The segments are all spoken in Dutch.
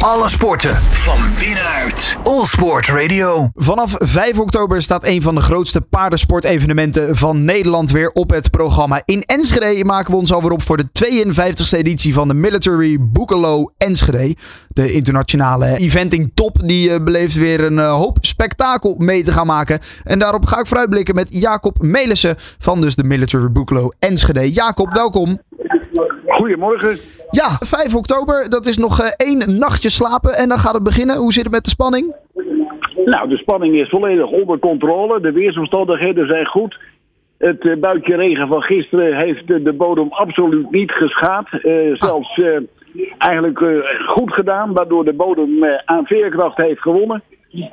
Alle sporten van binnenuit. All Sport Radio. Vanaf 5 oktober staat een van de grootste paardensportevenementen van Nederland weer op het programma. In Enschede maken we ons alweer op voor de 52e editie van de Military Boekelo Enschede. De internationale eventing top die eh, beleeft weer een eh, hoop spektakel mee te gaan maken. En daarop ga ik vooruitblikken met Jacob Melissen van dus de Military Boekelo Enschede. Jacob, welkom. Goedemorgen. Ja, 5 oktober, dat is nog eh, één nachtje slapen en dan gaat het beginnen. Hoe zit het met de spanning? Nou, de spanning is volledig onder controle. De weersomstandigheden zijn goed. Het uh, buitje regen van gisteren heeft de, de bodem absoluut niet geschaad. Uh, zelfs uh, eigenlijk goed gedaan, waardoor de bodem aan veerkracht heeft gewonnen.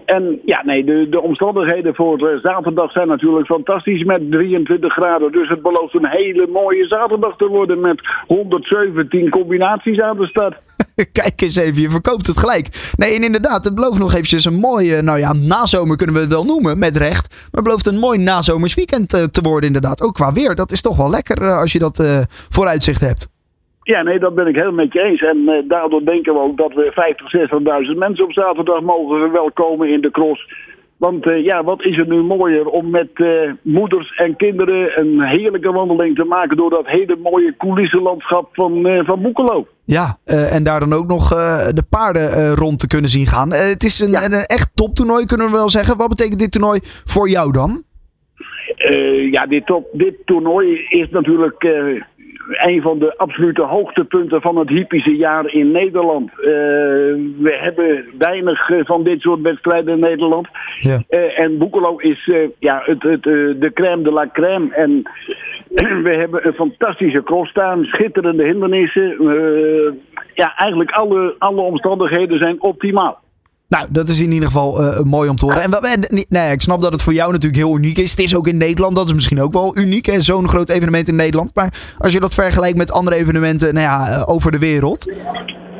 En ja, nee, de, de omstandigheden voor zaterdag zijn natuurlijk fantastisch met 23 graden. Dus het belooft een hele mooie zaterdag te worden met 117 combinaties aan de start. Kijk eens even, je verkoopt het gelijk. Nee, en inderdaad, het belooft nog eventjes een mooie, nou ja, nazomer kunnen we het wel noemen, met recht. Maar het belooft een mooi nazomers weekend te worden inderdaad. Ook qua weer, dat is toch wel lekker als je dat vooruitzicht hebt. Ja, nee, dat ben ik helemaal met je eens. En uh, daardoor denken we ook dat we 50, 60.000 mensen op zaterdag mogen verwelkomen in de cross. Want uh, ja, wat is er nu mooier om met uh, moeders en kinderen een heerlijke wandeling te maken door dat hele mooie coulissenlandschap van, van Boekelo. Ja, en daar dan ook nog de paarden rond te kunnen zien gaan. het is een, ja. een, echt toptoernooi, kunnen we wel zeggen. Wat betekent dit toernooi voor jou dan? ja, dit, top, dit toernooi is natuurlijk een van de absolute hoogtepunten van het hippische jaar in Nederland. Uh, we hebben weinig van dit soort wedstrijden in Nederland. Ja. Uh, en Boekelo is ja, het, het, de crème de la crème. En we hebben een fantastische cross staan, schitterende hindernissen. ja, eigenlijk alle, alle omstandigheden zijn optimaal. Nou, dat is in ieder geval uh, mooi om te horen. En, en nee, ik snap dat het voor jou natuurlijk heel uniek is. Het is ook in Nederland, dat is misschien ook wel uniek. Zo'n groot evenement in Nederland. Maar als je dat vergelijkt met andere evenementen nou ja, over de wereld.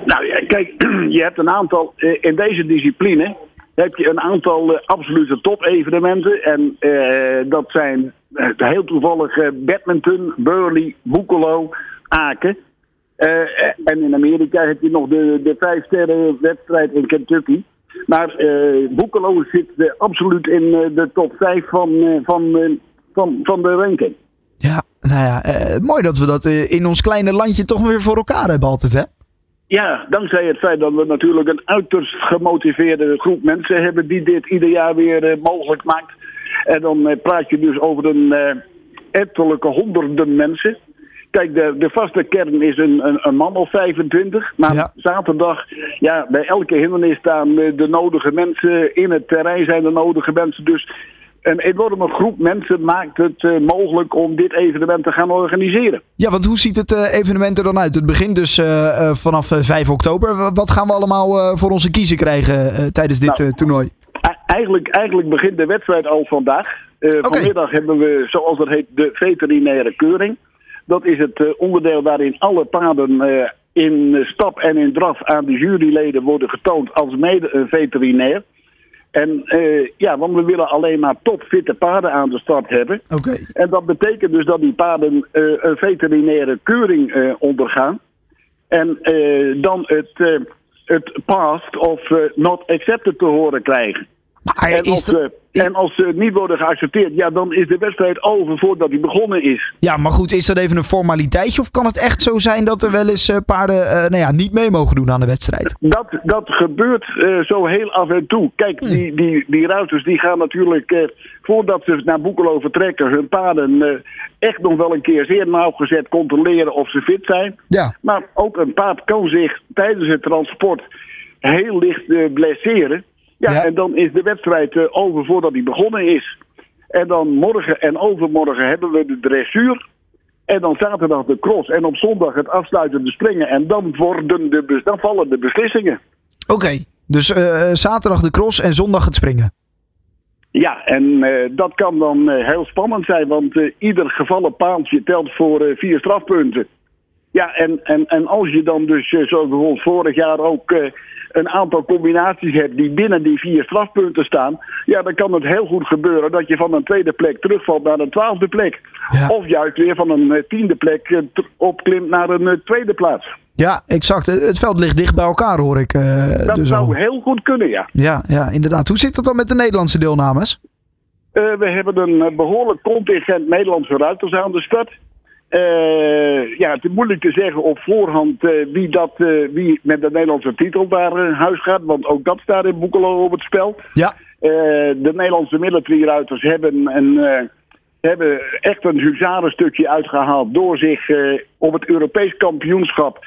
Nou kijk, je hebt een aantal, in deze discipline heb je een aantal absolute top-evenementen. En dat zijn heel toevallig badminton, Burley, Boekelo, Aken. en in Amerika heb je nog de, de vijf sterren wedstrijd in Kentucky. Maar uh, Boekelo zit uh, absoluut in uh, de top 5 van, van, van, van de ranking. Ja, nou ja, mooi dat we dat in ons kleine landje toch weer voor elkaar hebben altijd, hè? Ja, dankzij het feit dat we natuurlijk een uiterst gemotiveerde groep mensen hebben die dit ieder jaar weer mogelijk maakt. En dan praat je dus over een ettelijke honderden mensen. Kijk, de, de vaste kern is een, een, een man of 25. Maar ja. zaterdag, ja, bij elke hindernis staan de nodige mensen. In het terrein zijn de nodige mensen. Dus een enorme groep mensen maakt het uh, mogelijk om dit evenement te gaan organiseren. Ja, want hoe ziet het uh, evenement er dan uit? Het begint dus uh, vanaf 5 oktober. Wat gaan we allemaal voor onze kiezen krijgen tijdens dit nou, toernooi? Eigenlijk, eigenlijk begint de wedstrijd al vandaag. Okay. Vanmiddag hebben we, zoals dat heet, de veterinaire keuring. Dat is het uh, onderdeel waarin alle paarden uh, in stap en in draf aan de juryleden worden getoond als mede een veterinair. En uh, ja, want we willen alleen maar topfitte paarden aan de start hebben. Okay. En dat betekent dus dat die paarden een veterinaire keuring ondergaan. En dan het, het passed of not accepted te horen krijgen. Maar en, als, en als ze niet worden geaccepteerd, ja, dan is de wedstrijd over voordat die begonnen is. Ja, maar goed, is dat even een formaliteitje? Of kan het echt zo zijn dat er wel eens uh, paarden uh, nou ja, niet mee mogen doen aan de wedstrijd? Dat, dat gebeurt uh, zo heel af en toe. Kijk, hmm. die, die, die ruiters die gaan natuurlijk, voordat ze naar Boekelo vertrekken, hun paarden echt nog wel een keer zeer nauwgezet controleren of ze fit zijn. Ja. Maar ook een paard kan zich tijdens het transport heel licht blesseren. Ja, ja, en dan is de wedstrijd uh, over voordat die begonnen is. En dan morgen en overmorgen hebben we de dressuur. En dan zaterdag de cross. En op zondag het afsluitende springen. En dan, worden de, dan vallen de beslissingen. Oké, okay, dus uh, zaterdag de cross en zondag het springen. Ja, en uh, dat kan dan heel spannend zijn. Want ieder gevallen paaltje telt voor vier strafpunten. Ja, en, en, en als je dan dus, zoals bijvoorbeeld vorig jaar ook een aantal combinaties hebt die binnen die vier strafpunten staan, ja, dan kan het heel goed gebeuren dat je van een tweede plek terugvalt naar een twaalfde plek. Ja. Of juist weer van een tiende plek opklimt naar een tweede plaats. Ja, exact. Het veld ligt dicht bij elkaar, hoor ik. Uh, dat dus zou al. heel goed kunnen, ja. Ja, ja, inderdaad. Hoe zit het dan met de Nederlandse deelnames? Uh, we hebben een behoorlijk contingent Nederlandse ruiters aan de start. Uh, ja, het is moeilijk te zeggen op voorhand uh, wie, dat, uh, wie met de Nederlandse titel daar huis gaat. Want ook dat staat in Boekelo op het spel. Ja. de Nederlandse military ruiters hebben, een, hebben echt een huzarenstukje uitgehaald... door zich op het Europees kampioenschap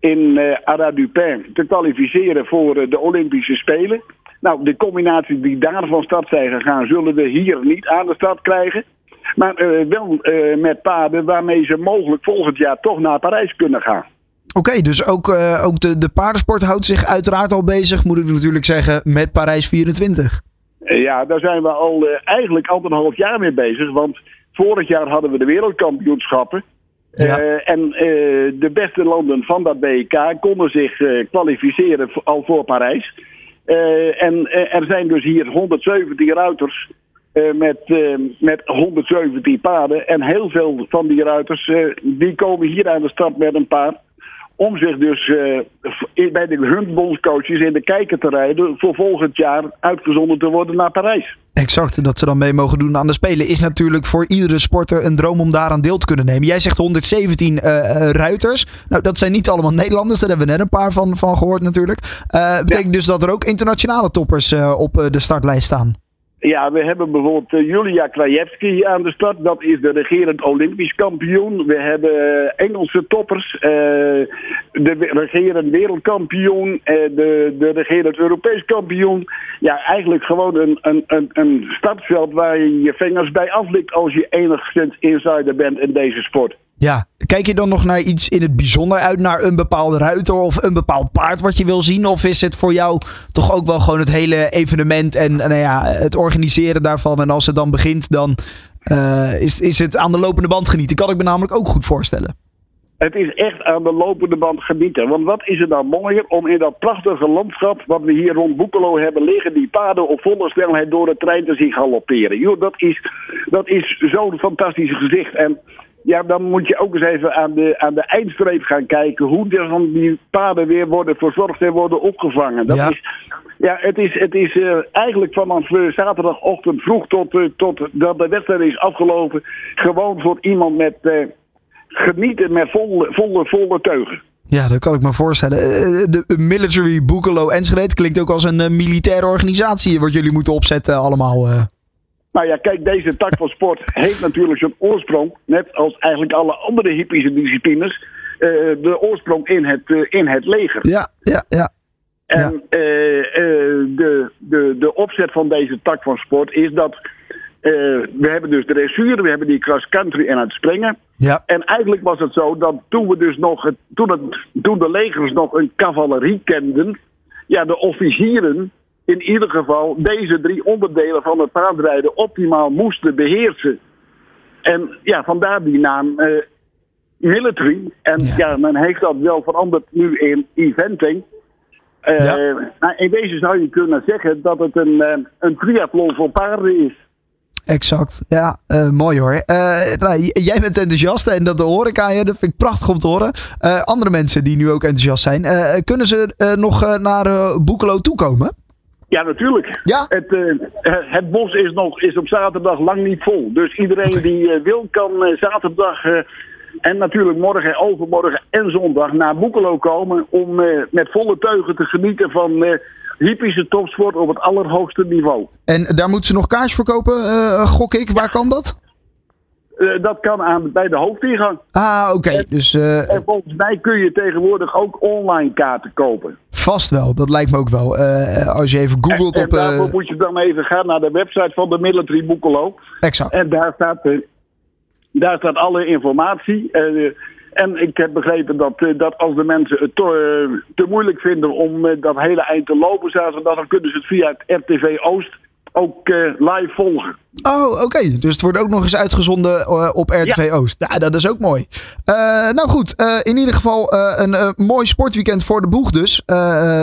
in Aradupin te kwalificeren voor de Olympische Spelen. Nou, de combinatie die daar van start zijn gegaan... zullen we hier niet aan de start krijgen... Maar uh, wel uh, met paden waarmee ze mogelijk volgend jaar toch naar Parijs kunnen gaan. Oké, okay, dus ook, uh, ook de, de paardensport houdt zich uiteraard al bezig, moet ik natuurlijk zeggen, met Parijs 24. ja, daar zijn we al eigenlijk anderhalf jaar mee bezig. Want vorig jaar hadden we de wereldkampioenschappen. Ja. en de beste landen van dat BK konden zich kwalificeren al voor Parijs. en er zijn dus hier 117 ruiters uh, met, uh, met 117 paarden. En heel veel van die ruiters uh, die komen hier aan de start met een paard. Om zich dus bij de huntbondscoaches in de kijker te rijden. Voor volgend jaar uitgezonden te worden naar Parijs. Exact, dat ze dan mee mogen doen aan de Spelen. Is natuurlijk voor iedere sporter een droom om daaraan deel te kunnen nemen. Jij zegt 117 ruiters. Nou, dat zijn niet allemaal Nederlanders. Daar hebben we net een paar van, van gehoord natuurlijk. betekent ja. dus dat er ook internationale toppers op de startlijst staan. Ja, we hebben bijvoorbeeld uh, Julia Krajewski aan de start. Dat is de regerend Olympisch kampioen. We hebben uh, Engelse toppers. Uh, de regerend wereldkampioen. de, de regerend Europees kampioen. Ja, eigenlijk gewoon een, een, een, een startveld waar je je vingers bij aflikt als je enigszins insider bent in deze sport. Ja, kijk je dan nog naar iets in het bijzonder uit, naar een bepaalde ruiter of een bepaald paard wat je wil zien? Of is het voor jou toch ook wel gewoon het hele evenement en nou ja, het organiseren daarvan? En als het dan begint, dan uh, is, is het aan de lopende band genieten. Kan ik me namelijk ook goed voorstellen. Het is echt aan de lopende band genieten. Want wat is er dan mooier om in dat prachtige landschap wat we hier rond Boekelo hebben liggen, die paden op volle snelheid door de trein te zien galopperen. Joh, dat is, dat is zo'n fantastisch gezicht. En ja, dan moet je ook eens even aan de, aan de eindstreep gaan kijken hoe dan die paden weer worden verzorgd en worden opgevangen. Dat Ja. is, ja, het is, het is eh, eigenlijk vanaf eh, zaterdagochtend vroeg tot, eh, tot dat de wedstrijd is afgelopen. Gewoon voor iemand met eh, genieten met volle, volle, volle teugen. Ja, dat kan ik me voorstellen. De Military Boekelo Enschede klinkt ook als een militaire organisatie wat jullie moeten opzetten allemaal. Nou ja, kijk, deze tak van sport heeft natuurlijk zijn oorsprong, net als eigenlijk alle andere hippische disciplines, eh, de oorsprong in het, eh, in het leger. Ja, ja, ja. En eh, de, de, de opzet van deze tak van sport is dat we hebben dus de dressuur, we hebben die cross country en het springen. Ja, En eigenlijk was het zo dat toen we dus nog het, toen, het, toen de legers nog een cavalerie kenden, ja, de officieren in ieder geval deze drie onderdelen van het paardrijden optimaal moesten beheersen. En ja, vandaar die naam military. En Ja. ja. men heeft dat wel veranderd nu in eventing. Eh, Ja. nou, in deze zou je kunnen zeggen dat het een, eh, een triathlon voor paarden is. exact. Ja, mooi hoor. Nou, jij bent enthousiast en dat hoor ik aan je. Dat vind ik prachtig om te horen. Andere mensen die nu ook enthousiast zijn, kunnen ze nog naar Boekelo toekomen? Ja, natuurlijk. Ja? Het, eh, het bos is, nog, is op zaterdag lang niet vol. Dus iedereen die eh, wil, kan eh, zaterdag en natuurlijk morgen, overmorgen en zondag naar Boekelo komen. Om met volle teugen te genieten van hippische topsport op het allerhoogste niveau. En daar moeten ze nog kaars verkopen, gok ik. Waar kan dat? Eh, dat kan aan, bij de hoofdingang. Ah, oké. Dus eh, En volgens mij kun je tegenwoordig ook online kaarten kopen. vast wel. Dat lijkt me ook wel. Eh, als je even googelt en op... eh, daarvoor moet je dan even gaan naar de website van de Military Boekelo. exact. En daar staat, daar staat alle informatie. En ik heb begrepen dat, dat als de mensen het te moeilijk vinden om dat hele eind te lopen zaterdag, dan kunnen ze het via het RTV Oost ook eh, live volgen. Oh, oké. Dus het wordt ook nog eens uitgezonden eh, op RTV Oost. Ja, dat is ook mooi. Eh, nou goed, in ieder geval een mooi sportweekend voor de boeg dus.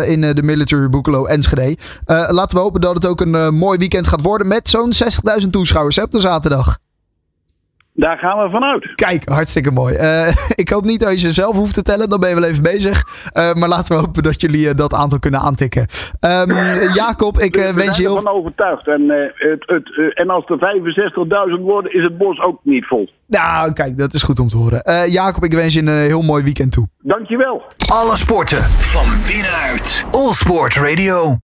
in de Military Boekelo Enschede. Laten we hopen dat het ook een mooi weekend gaat worden met zo'n 60.000 toeschouwers hè, op de zaterdag. Daar gaan we vanuit. Kijk, hartstikke mooi. Uh, ik hoop niet dat je ze zelf hoeft te tellen. Dan ben je wel even bezig. Uh, maar laten we hopen dat jullie uh, dat aantal kunnen aantikken. Um, Jacob, ik we, wens je heel... Ik ben ervan overtuigd. En, het, het, en als er 65.000 worden, is het bos ook niet vol. Nou, kijk, dat is goed om te horen. Jacob, ik wens je een heel mooi weekend toe. Dankjewel. Alle sporten van binnenuit. All Sport Radio.